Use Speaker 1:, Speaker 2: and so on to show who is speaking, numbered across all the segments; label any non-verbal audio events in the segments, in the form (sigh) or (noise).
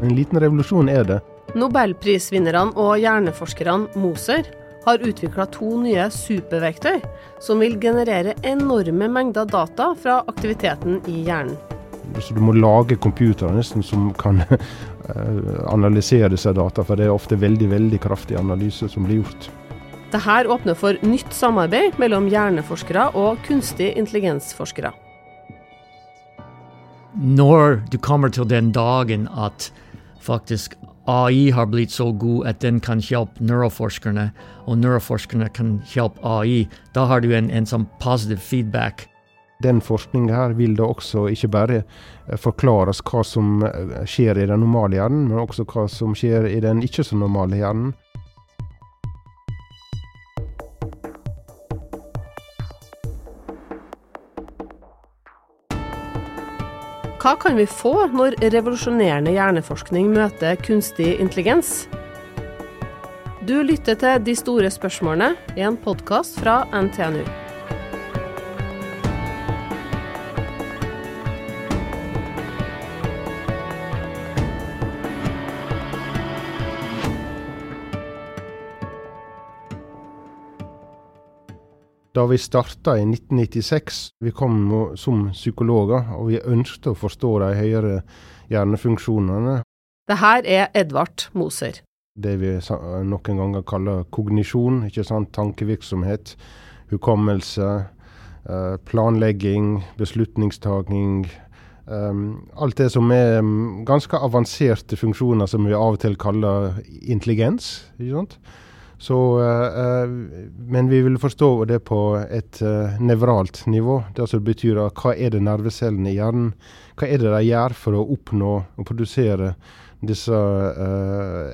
Speaker 1: En liten revolusjon er det.
Speaker 2: Nobelprisvinnerne og hjerneforskerne Moser har utvikla to nye superverktøy som vil generere enorme mengder data fra aktiviteten i hjernen.
Speaker 1: Så du må lage computere nesten som kan (laughs) eh, analysere disse data, for det er ofte veldig veldig kraftig analyse som blir gjort.
Speaker 2: Dette åpner for nytt samarbeid mellom hjerneforskere og kunstig intelligensforskere.
Speaker 3: Når du kommer til den dagen at faktisk AI har blitt så god at den kan hjelpe neuroforskerne, og neuroforskerne kan hjelpe AI, da har du en, en sånn positiv feedback.
Speaker 1: Den forskningen her vil da også ikke bare eh, forklares hva som eh, skjer i den normale hjernen, men også hva som skjer i den ikke så normale hjernen.
Speaker 2: Hva kan vi få når revolusjonerende hjerneforskning møter kunstig intelligens? Du lytter til De store spørsmålene, en podkast fra NTNU.
Speaker 1: Da vi starta i 1996, vi kom som psykologer, og vi ønsket å forstå de høyere hjernefunksjonene.
Speaker 2: Det her er Edvard Moser.
Speaker 1: Det vi noen ganger kaller kognisjon, ikke sant? tankevirksomhet, hukommelse, eh, planlegging, beslutningstaking. Um, alt det som er mm, ganske avanserte funksjoner som vi av og til kaller intelligens. ikke sant? Så, uh, men vi vil forstå det på et uh, nevralt nivå. Det altså betyr at hva er det nervecellene i hjernen Hva er det de gjør for å oppnå og produsere disse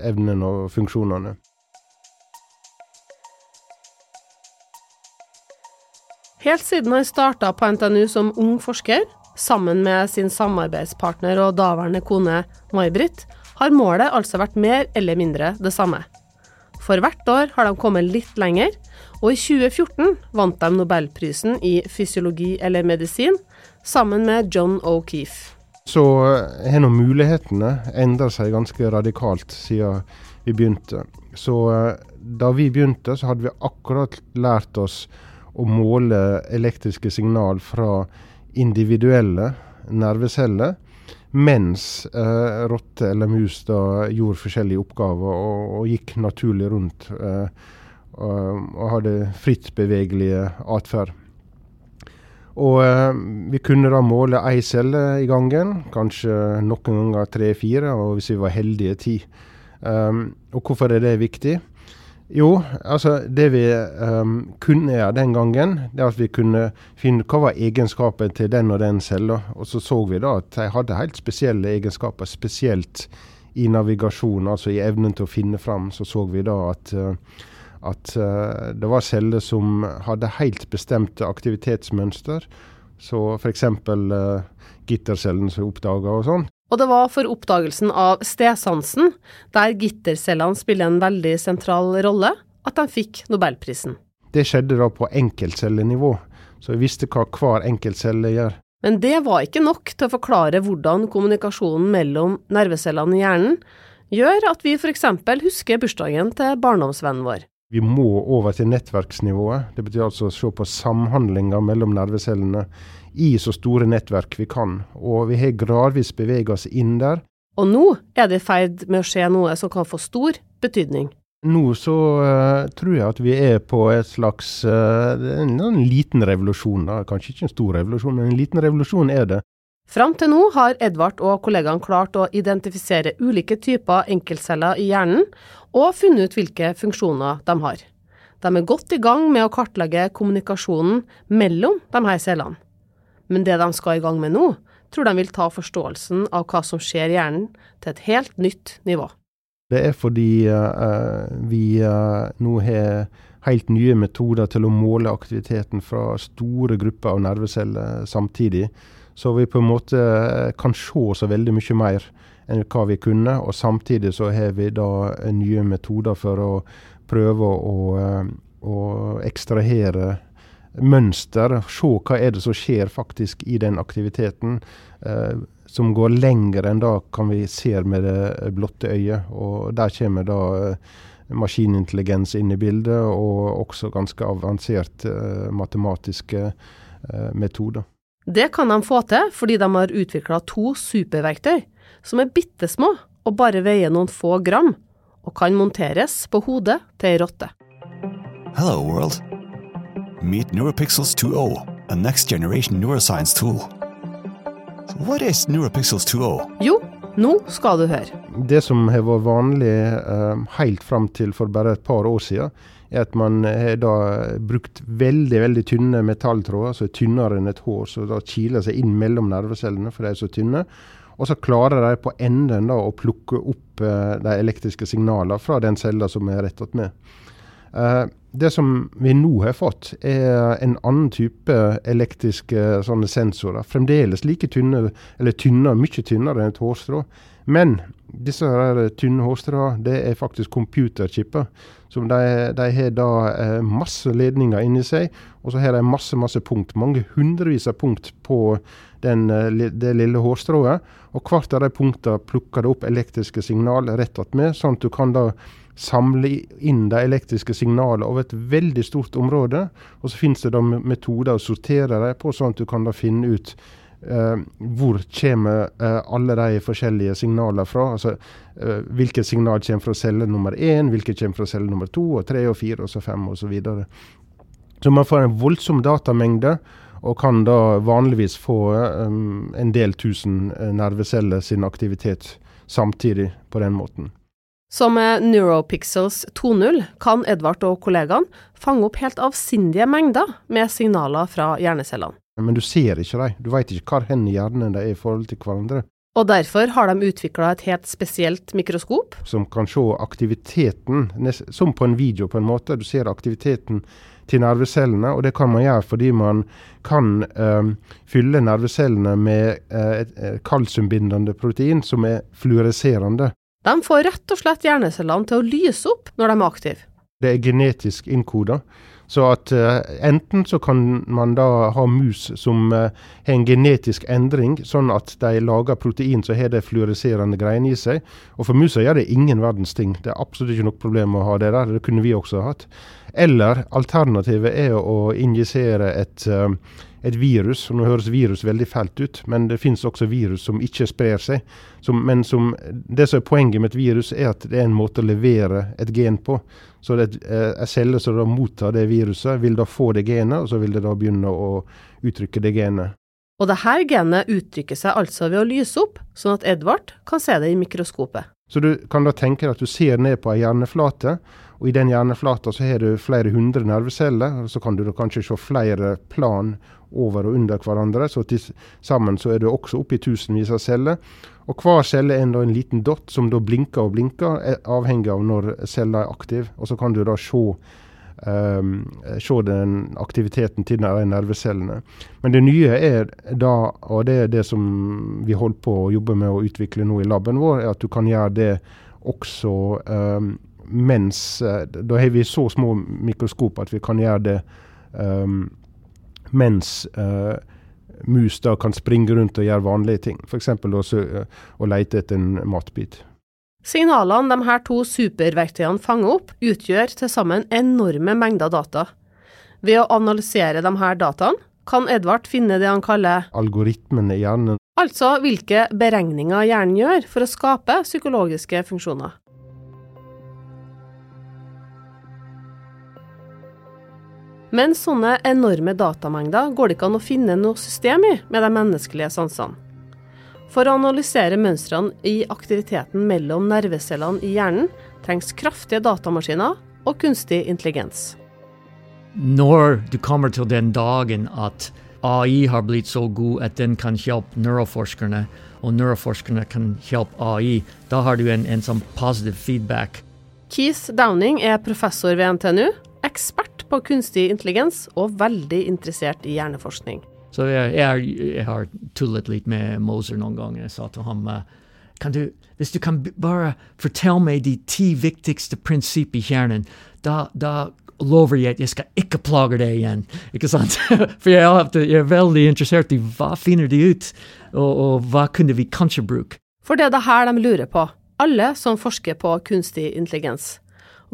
Speaker 1: evnene og funksjonene?
Speaker 2: Helt siden han starta på NTNU som ung forsker, sammen med sin samarbeidspartner og daværende kone May-Britt, har målet altså vært mer eller mindre det samme. For hvert år har de kommet litt lenger, og i 2014 vant de nobelprisen i fysiologi eller medisin sammen med John O'Keefe.
Speaker 1: Så eh, har nå mulighetene endra seg ganske radikalt siden vi begynte. Så eh, da vi begynte, så hadde vi akkurat lært oss å måle elektriske signal fra individuelle nerveceller mens eh, rotte eller mus da gjorde forskjellige oppgaver og, og gikk naturlig rundt eh, og, og, hadde fritt bevegelige atferd. Og eh, vi kunne da måle ei celle i gangen, kanskje noen ganger tre-fire, og hvis vi var heldige ti. Um, og hvorfor er det viktig? Jo, altså det vi um, kunne gjøre den gangen, det at vi kunne finne hva var egenskapen til den og den cella. Og så så vi da at de hadde helt spesielle egenskaper, spesielt i navigasjon, altså i evnen til å finne fram. Så så vi da at, uh, at uh, det var celler som hadde helt bestemte aktivitetsmønster. Så f.eks. Uh, gittercellen som er oppdaga og sånn.
Speaker 2: Og det var for oppdagelsen av stedsansen, der gittercellene spiller en veldig sentral rolle, at de fikk nobelprisen.
Speaker 1: Det skjedde da på enkeltcellenivå, så vi visste hva hver enkeltcelle gjør.
Speaker 2: Men det var ikke nok til å forklare hvordan kommunikasjonen mellom nervecellene i hjernen gjør at vi f.eks. husker bursdagen til barndomsvennen vår.
Speaker 1: Vi må over til nettverksnivået. Det betyr altså å se på samhandlinga mellom nervecellene i så store nettverk vi kan. Og vi har gradvis beveget oss inn der.
Speaker 2: Og nå er det i ferd med å skje noe som kan få stor betydning.
Speaker 1: Nå så uh, tror jeg at vi er på et slags uh, en, en, liten revolusjon. Da. Kanskje ikke en stor revolusjon, men en liten revolusjon er det.
Speaker 2: Fram til nå har Edvard og kollegaene klart å identifisere ulike typer enkeltceller i hjernen, og funnet ut hvilke funksjoner de har. De er godt i gang med å kartlegge kommunikasjonen mellom de her cellene. Men det de skal i gang med nå, tror de vil ta forståelsen av hva som skjer i hjernen, til et helt nytt nivå.
Speaker 1: Det er fordi uh, vi uh, nå har helt nye metoder til å måle aktiviteten fra store grupper av nerveceller samtidig. Så vi på en måte kan se så veldig mye mer enn hva vi kunne. Og samtidig så har vi da nye metoder for å prøve å, å ekstrahere mønster. Se hva er det som skjer faktisk i den aktiviteten. Eh, som går lenger enn da kan vi ser med det blotte øyet. Og der kommer da eh, maskinintelligens inn i bildet, og også ganske avanserte eh, matematiske eh, metoder.
Speaker 2: Det kan de få til fordi de har utvikla to superverktøy som er bitte små og bare veier noen få gram, og kan monteres på hodet til ei rotte.
Speaker 4: Hello, world. Meet NeuroPixels 2.0, a next generation neuroscience tool. What is NeuroPixels 2.0?
Speaker 2: Jo, nå skal du høre.
Speaker 1: Det som har vært vanlig eh, helt fram til for bare et par år siden, er at man har da brukt veldig veldig tynne metalltråder, som er tynnere enn et hår, så da kiler seg inn mellom nervecellene, for de er så tynne. Og så klarer de på enden da å plukke opp eh, de elektriske signalene fra den cella som er rettet med. Eh, det som vi nå har fått, er en annen type elektriske sånne sensorer. Fremdeles like tynne, eller tynnere, mye tynnere enn et hårstrå. Men disse her tynne hårstråene det er faktisk computerchipper. som de, de, har da eh, masse ledninger inni seg, og så har de masse masse punkt. Mange hundrevis av punkt på den, eh, det lille hårstrået. Og hvert av de punktene plukker det opp elektriske signal rett attmed, sånn at du kan da samle inn de elektriske signalene over et veldig stort område. Og så finnes det da metoder å sortere dem på, sånn at du kan da finne ut eh, hvor kommer eh, alle de forskjellige signalene fra. Altså eh, hvilket signal kommer fra celle nummer én, hvilket kommer fra celle nummer to, og tre og fire og så fem osv. Så, videre. så man får en voldsom datamengde. Og kan da vanligvis få um, en del tusen nerveceller sin aktivitet samtidig på den måten.
Speaker 2: Så med Neuropixels 2.0 kan Edvard og kollegaene fange opp helt avsindige mengder med signaler fra hjernecellene.
Speaker 1: Men du ser ikke dem, du veit ikke hvor hen i hjernen de er i forhold til hverandre.
Speaker 2: Og derfor har de utvikla et helt spesielt mikroskop.
Speaker 1: Som kan se aktiviteten, som på en video på en måte. Du ser aktiviteten til nervecellene, og det kan man gjøre fordi man kan øh, fylle nervecellene med øh, et kalsumbindende protein som er fluoreserende.
Speaker 2: De får rett og slett hjernecellene til å lyse opp når de er aktive.
Speaker 1: Det er genetisk innkoda. Så at uh, enten så kan man da ha mus som uh, har en genetisk endring, sånn at de lager protein som har det fluoriserende greiene i seg. Og for musa gjør det ingen verdens ting. Det er absolutt ikke noe problem å ha det der. Det kunne vi også hatt. Eller alternativet er å injisere et uh, et virus. og Nå høres virus veldig fælt ut, men det finnes også virus som ikke sprer seg. Som, men som, det som er poenget med et virus, er at det er en måte å levere et gen på. Så det en celle som da mottar det viruset, vil da få det genet, og så vil det da begynne å uttrykke det genet.
Speaker 2: Og det her genet uttrykker seg altså ved å lyse opp, sånn at Edvard kan se det i mikroskopet.
Speaker 1: Så du kan da tenke deg at du ser ned på ei hjerneflate, og i den hjerneflata så har du flere hundre nerveceller. og Så kan du da kanskje se flere plan over og under hverandre. Så til sammen så er du også oppe i tusenvis av celler. Og hver celle er en, en liten dott som da blinker og blinker, avhengig av når cella er aktiv. Og så kan du da se Um, se den aktiviteten til de nervecellene. Men det nye er da, og det er det som vi holder på å jobbe med å utvikle nå i laben vår, er at du kan gjøre det også um, mens uh, Da har vi så små mikroskop at vi kan gjøre det um, mens uh, mus da kan springe rundt og gjøre vanlige ting. F.eks. å, å lete etter en matbit.
Speaker 2: Signalene de her to superverktøyene fanger opp, utgjør til sammen enorme mengder data. Ved å analysere de her dataene kan Edvard finne det han kaller
Speaker 1: Algoritmene i hjernen.
Speaker 2: Altså hvilke beregninger hjernen gjør for å skape psykologiske funksjoner. Men sånne enorme datamengder går det ikke an å finne noe system i med de menneskelige sansene. For å analysere mønstrene i aktiviteten mellom nervecellene i hjernen trengs kraftige datamaskiner og kunstig intelligens.
Speaker 3: Når du kommer til den dagen at AI har blitt så god at den kan hjelpe neuroforskerne, og neuroforskerne kan hjelpe AI, da har du en, en sånn positiv feedback.
Speaker 2: Keith Downing er professor ved NTNU, ekspert på kunstig intelligens og veldig interessert i hjerneforskning.
Speaker 3: Så jeg, jeg, jeg, har tullet litt med Moser noen ganger. Jeg sa til ham kan du, hvis du kan bare fortelle meg de ti viktigste prinsipp i hjernen, da, da lover jeg at jeg skal ikke plage deg igjen. Ikke sant? (laughs) For jeg er veldig interessert i hva finner de ut, og, og hva kunne vi kanskje bruke.
Speaker 2: For det er det her de lurer på, alle som forsker på kunstig intelligens.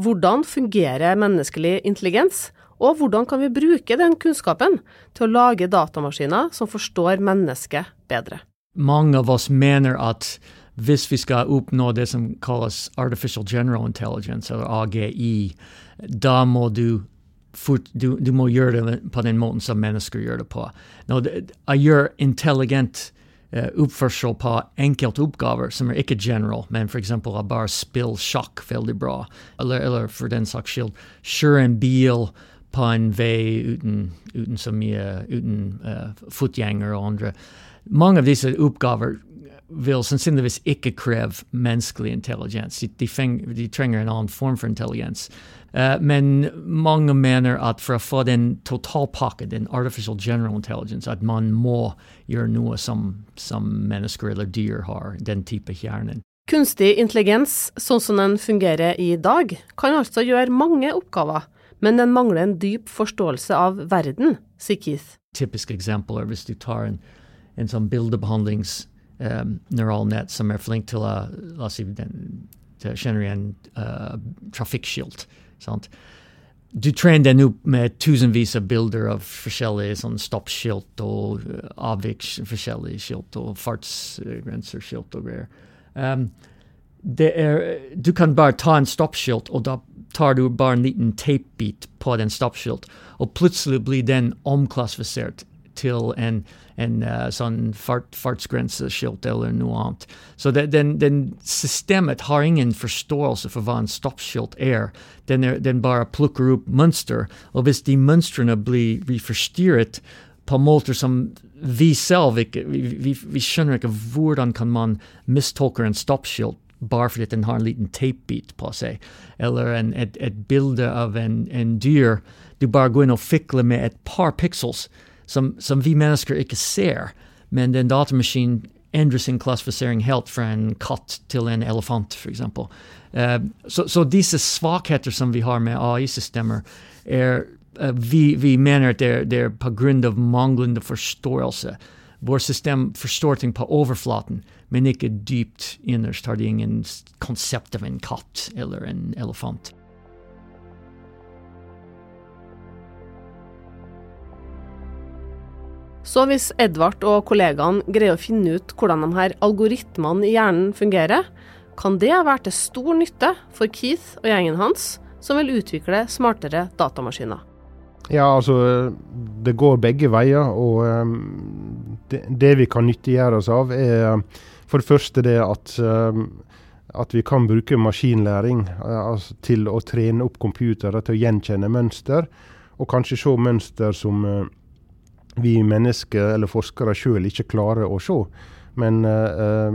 Speaker 2: Hvordan fungerer menneskelig intelligens, og hvordan kan vi bruke den kunnskapen til å lage datamaskiner som forstår mennesket bedre?
Speaker 3: Mange av oss mener at hvis vi skal oppnå det som kalles artificial general intelligence, eller AGI, da må du fort, du, du, må gjøre det på den måten som mennesker gjør det på. Nå, jeg gjør intelligent oppførsel på enkelte oppgaver som er ikke general, men f.eks. å bare spille sjakk veldig bra, eller, eller for den saks skyld kjøre en bil på en vei uten, uten så mye uten uh, fotgjengere og andre. Mange av disse oppgaver vil sannsynligvis ikke kreve menneskelig intelligens. De, de, trenger en annen form for intelligens. Uh, men mange mener at for å få den totalpakken, den artificial general intelligence, at man må gjøre noe som, som mennesker eller dyr har, den type hjernen.
Speaker 2: Kunstig intelligens, sånn som den fungerer i dag, kan altså gjøre mange oppgaver, men den mangler en dyp forståelse av verden, sier Keith.
Speaker 3: Typisk eksempel er hvis du tar en, en sånn bildebehandlings neural net som er flink til å la oss si, den, til en uh, trafikkskilt. Du trener den opp med tusenvis av bilder av forskjellige sånn stoppskilt og uh, avvik forskjellige skilt og fartsgrenserskilt og greier. Um, du kan bare ta en stoppskilt, og da tar du bare en liten tapebit på den stoppskilt, og plutselig blir den omklassifisert til en, en uh, sånn fart, fartsgrenseskilt eller noe annet. Så det, den, den, systemet har ingen forståelse for hva en stoppskilt er. Den, er. den, bare plukker opp mønster, og hvis de mønstrene blir, blir forstyrret på måter som vi selv ikke vi, vi, vi, skjønner ikke hvordan kan man mistolke en stoppskilt bare fordi den har en liten tapebit på seg, eller en, et, et, bilde av en, en dyr. Du bare går inn og fikler med et par pixels som, som vi mennesker ikke ser. Men den datamaskinen endrer sin klassifisering helt fra en katt til en elefant, f.eks. Uh, så, så disse svakheter som vi har med AI-systemer, er uh, vi, vi, mener at det er, det er pga. manglende forståelse. Vårt system forstår ting på overflaten, men ikke dypt innerst har de ingen konsept av en katt eller en elefant.
Speaker 2: Så hvis Edvard og kollegaene greier å finne ut hvordan de her algoritmene i hjernen fungerer, kan det være til stor nytte for Keith og gjengen hans, som vil utvikle smartere datamaskiner.
Speaker 1: Ja, altså det går begge veier. Og um, det, vi kan nyttiggjøre oss av, er for det første det at, um, at vi kan bruke maskinlæring uh, altså til å trene opp computere til å gjenkjenne mønster, og kanskje se mønster som uh, vi mennesker eller forskere sjøl ikke klarer å se. Men, uh,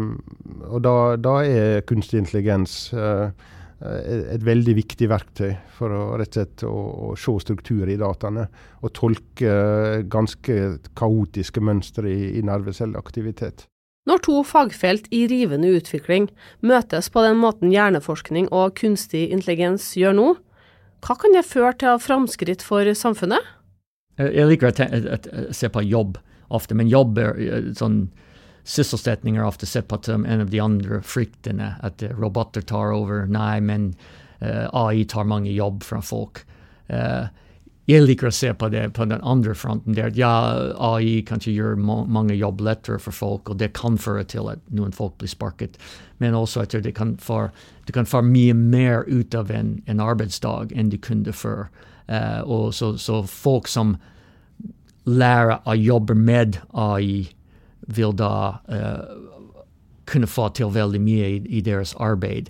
Speaker 1: og da, da, er kunstig intelligens uh, et veldig viktig verktøy for å rett og slett å, å se strukturer i dataene. Og tolke ganske kaotiske mønstre i, i nervecelleaktivitet.
Speaker 2: Når to fagfelt i rivende utvikling møtes på den måten hjerneforskning og kunstig intelligens gjør nå, hva kan det føre til av framskritt for samfunnet?
Speaker 3: Jeg liker å se på jobb ofte, men jobb er eh, sånn Sysselsetting er ofte sett på som en av de andre fryktene. At uh, roboter tar over. Nei, men uh, eh, AI tar mange jobb fra folk. Uh, jeg liker å se på det på den andre fronten. der, Ja, AI kan ikke gjøre mange jobb lettere for folk, og det kan føre til at noen folk blir sparket. Men også at du kan få mye mer ut av en, en arbeidsdag enn du kunne før. Uh, og så, så, folk som lærer å jobbe med AI, vil da uh, kunne få til veldig mye i, i, deres arbeid.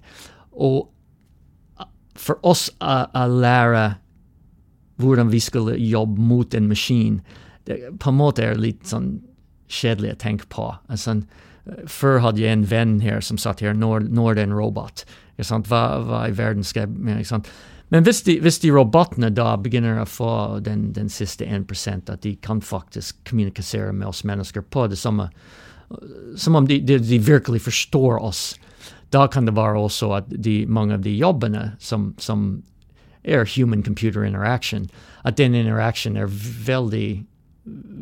Speaker 3: Og for oss å, å lære hvordan vi skulle jobbe mot en maskin, det på en måte er litt sånn kjedelig å tenke på. Altså, før hadde jeg en venn her som satt her, når, når det er en robot. Hva, hva, i verden skal jeg men hvis de, hvis de, robotene da begynner å få den, den siste 1 at de kan faktisk kommunisere med oss mennesker på det samme Som om de, de, de virkelig forstår oss. Da kan det være også at mange av de jobbene som, som er human-computer interaction. At den interaction er veldig,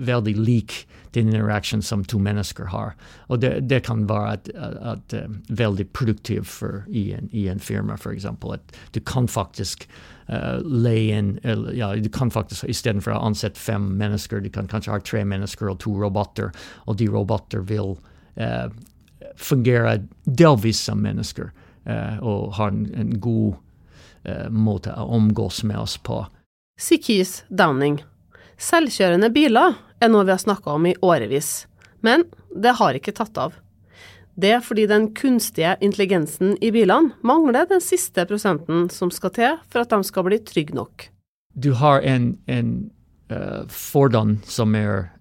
Speaker 3: veldig lik den interaction som to mennesker har. Og det, det kan være at, at, uh, veldig produktivt for, i, en, i en firma, f.eks. At du kan faktisk uh, leie inn ja, du kan faktisk Istedenfor å ansette fem mennesker, du kan kanskje ha tre mennesker og to roboter, og de roboter vil uh, fungere delvis som mennesker uh, og har en, en god måte å omgås med oss på.
Speaker 2: Sikis Downing. Selvkjørende biler er noe vi har snakka om i årevis, men det har ikke tatt av. Det er fordi den kunstige intelligensen i bilene mangler den siste prosenten som skal til for at de skal bli trygge nok.
Speaker 3: Du har en, en uh, fordom som er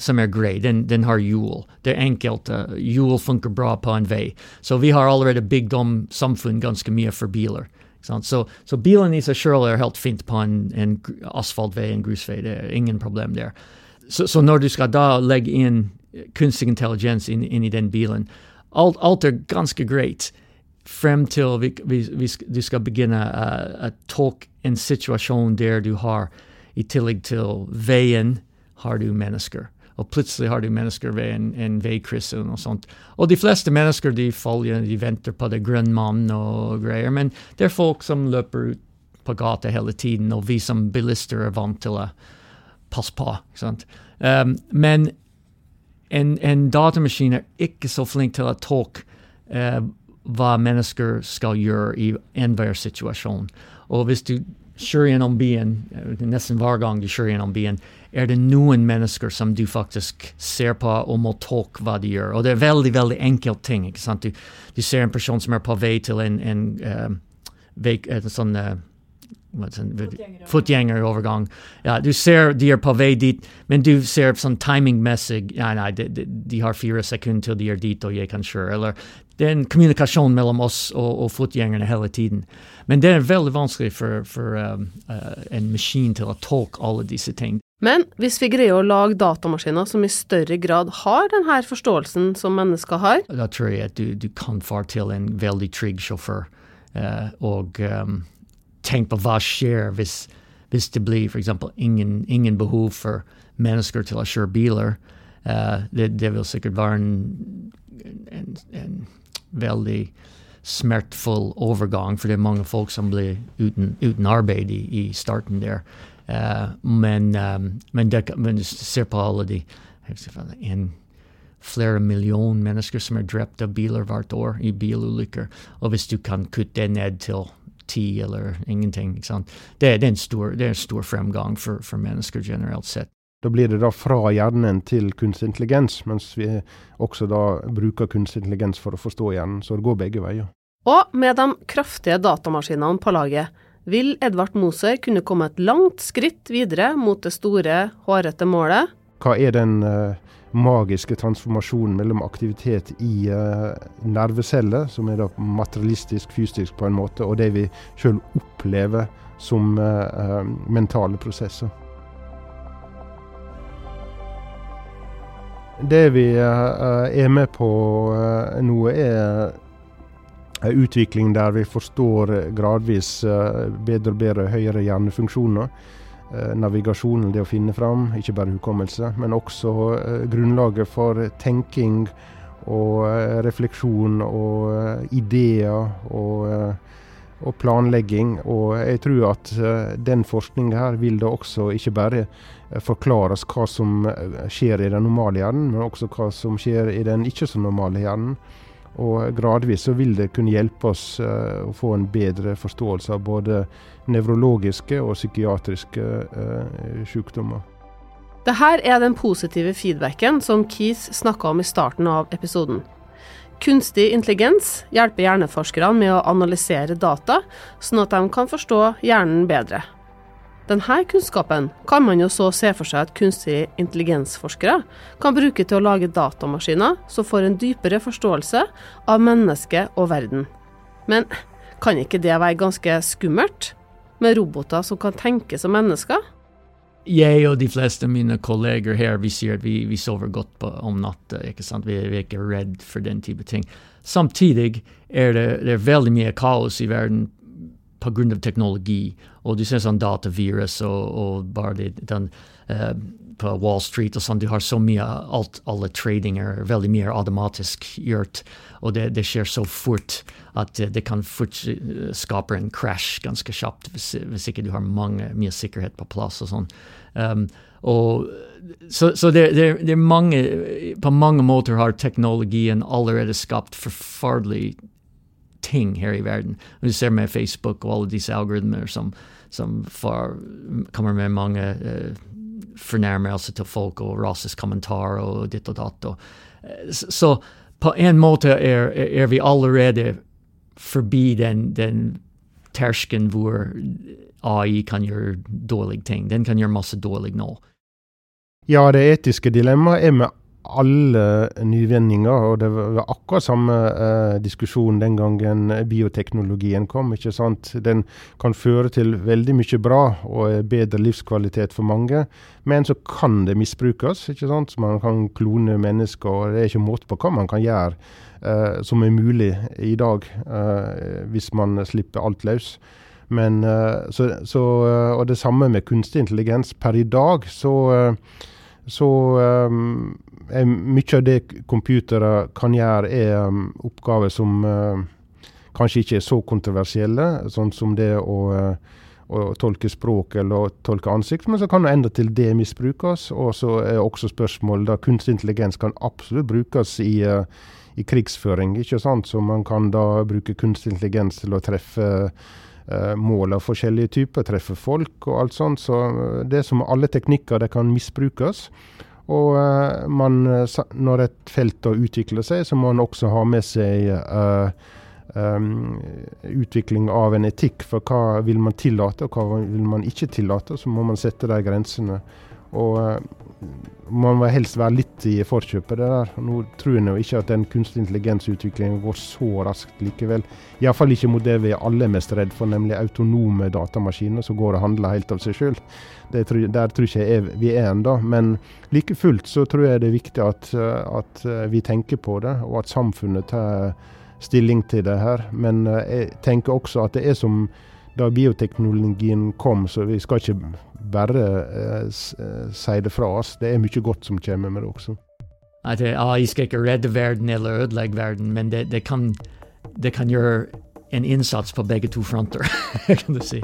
Speaker 3: som er grei. Den, den, har hjul. Det er enkelt. Uh, funker bra på en vei. Så vi har allerede bygd om samfunn ganske mye for biler. Så, så, bilen i seg sjøl er helt fint på en, en asfaltvei, en grusvei. Det er ingen problem der. Så, så, når du skal da legge inn kunstig intelligens inn, inn i den bilen, alt, alt, er ganske greit frem til vi, vi, vi, du skal begynne å tolke en situasjon der du har, i tillegg til veien, har du mennesker og plutselig har du mennesker ved en, en veikryss eller noe sånt. Og de fleste mennesker de følger, de venter på det grønne mann og greier, men det er folk som løper ut på gata hele tiden, og vi som bilister er vant til å passe på. Um, men en, en, datamaskin er ikke så flink til å tolke uh, hva mennesker skal gjøre i enhver situasjon. Og hvis du kjører gjennom byen, eh, nesten hver gang du kjører gjennom byen, er det noen mennesker som du faktisk ser på og må tolke hva de gjør. Og det er veldig veldig enkelt ting. ikke sant? Du, du ser en person som er på vei til en, en, uh, vei, en sånn uh, Fotgjengerovergang. Ja, du ser de er på vei dit, men du ser sånn timingmessig ja, Nei, de, de, de, har fire sekunder til de er dit, og jeg kan kjøre. Eller det er en kommunikasjon mellom oss og, og fotgjengerne hele tiden. Men det er veldig vanskelig for, for um, uh, en maskin til å tolke alle disse tingene.
Speaker 2: Men hvis vi greier å lage datamaskiner som i større grad har denne forståelsen som mennesker har
Speaker 3: Da tror jeg at du, du kan få til en veldig trygg sjåfør. Uh, og um, tenk på hva skjer hvis, hvis det blir f.eks. Ingen, ingen behov for mennesker til å kjøre biler. Uh, det, det, vil sikkert være en, en, en veldig smertefull overgang, for det er mange folk som blir uten, uten arbeid i, i starten der. Uh, men, um, men, det, men ser på alle de en, flere millioner mennesker som er drept av biler hvert år i bilulykker. Og hvis du kan kutte det ned til ti eller ingenting det, det, er stor, det er en stor fremgang for, for mennesker generelt sett.
Speaker 1: Da blir det da fra hjernen til kunstig intelligens, mens vi også da bruker kunstig intelligens for å forstå hjernen. Så det går begge veier.
Speaker 2: Og med de kraftige datamaskinene på laget, vil Edvard Moser kunne komme et langt skritt videre mot det store, hårete målet.
Speaker 1: Hva er den uh, magiske transformasjonen mellom aktivitet i uh, nerveceller, som er da materialistisk, fysisk på en måte, og det vi sjøl opplever som uh, mentale prosesser? Det vi er med på nå, er en utvikling der vi forstår gradvis eh, bedre og bedre høyere hjernefunksjoner. Eh, navigasjonen, det å finne fram, ikke bare hukommelse, men også eh, grunnlaget for tenking og refleksjon og ideer og, og, planlegging. Og jeg tror at den forskningen her vil da også ikke bare forklare oss hva som skjer i den normale hjernen, men også hva som skjer i den ikke så normale hjernen. Og gradvis så vil det kunne hjelpe oss å få en bedre forståelse av både nevrologiske og psykiatriske sykdommer. sykdommer.
Speaker 2: Dette er den positive feedbacken som Keith snakka om i starten av episoden. Kunstig intelligens hjelper hjerneforskerne med å analysere data, sånn at de kan forstå hjernen bedre. Denne kunnskapen kan man jo så se for seg at kunstig intelligensforskere kan bruke til å lage datamaskiner som får en dypere forståelse av mennesket og verden. Men kan ikke det være ganske skummelt? Med roboter som kan tenke som mennesker?
Speaker 3: Jeg og de fleste av mine kolleger her vi sier at vi, vi sover godt på, om natta. ikke sant? Vi, vi, er ikke redd for den type ting. Samtidig er det, det er veldig mye kaos i verden pga. teknologi. Og du ser sånn datavirus og, og bare det, den uh, på Wall Street og sånn, du har så mye alt, alle tradinger, veldig mye automatisk gjort, og det, det skjer så fort at det, kan fort skape en crash ganske kjapt hvis, hvis, ikke du har mange, mye sikkerhet på plass og sånn. Um, og, så, så det, det, det, er mange På mange måter har teknologien allerede skapt forferdelige ting her i verden. Du ser med Facebook og alle disse algoritmer som, som far, kommer med mange uh, fornærmelser til folk og rasisk kommentar og ditt og datt. Så, så, på en måte er, er vi allerede forbi den, den terskelen hvor AI kan gjøre dårlige ting. Den kan gjøre masse dårlig nå.
Speaker 1: Ja, det etiske dilemmaet er med alle nyvinninger, og det var akkurat samme eh, diskusjon den gangen bioteknologien kom. ikke sant? Den kan føre til veldig mye bra og bedre livskvalitet for mange, men så kan det misbrukes. ikke sant? Man kan klone mennesker, og det er ikke måte på hva man kan gjøre eh, som er mulig i dag, eh, hvis man slipper alt løs. Men, eh, så, så, eh, og det samme med kunstig intelligens. Per i dag så eh, så um, er mye av det computere kan gjøre, er um, oppgaver som uh, kanskje ikke er så kontroversielle, sånn som det å, uh, å tolke språk eller tolke ansikt, men så kan det enda til det misbrukes. Og så er også spørsmål da kunstig intelligens kan absolutt brukes i, uh, i krigsføring, ikke sant? Så man kan da bruke kunstig intelligens til å treffe Eh, mål av forskjellige typer, treffe folk og alt sånt. Så eh, det er som alle teknikker, det kan misbrukes. Og uh, man, når et felt utvikler seg, så må man også ha med seg uh, um, utvikling av en etikk for hva vil man tillate, og hva vil man ikke tillate. Så må man sette de grensene. Og uh, man må helst være litt i forkjøpet. det der. Nå tror jeg ikke at den kunstig intelligensutviklingen går så raskt likevel. Iallfall ikke mot det vi er alle mest redd for, nemlig autonome datamaskiner som går og handler helt av seg sjøl. Der tror ikke jeg vi er ennå. Men like fullt så tror jeg det er viktig at, at, vi tenker på det, og at samfunnet tar stilling til det her. Men eh, jeg tenker også at det er som da bioteknologien kom, så vi skal ikke bare eh, si det fra oss. Det er mye godt som kommer med det også.
Speaker 3: At AI skal ikke redde verden eller ødelegge verden, men det, det, kan, det kan gjøre en innsats på begge to fronter, (laughs) kan du si.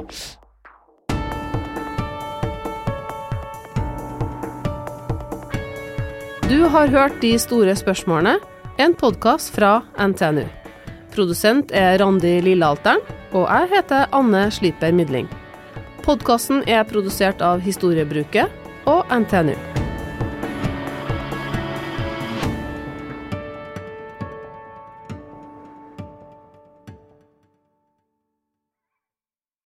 Speaker 2: Du har hørt De store spørsmålene, en podkast fra NTNU. Produsent er Randi Lillealteren, og jeg heter Anne Sliper Midling. Podkasten er produsert av Historiebruket og NTNU.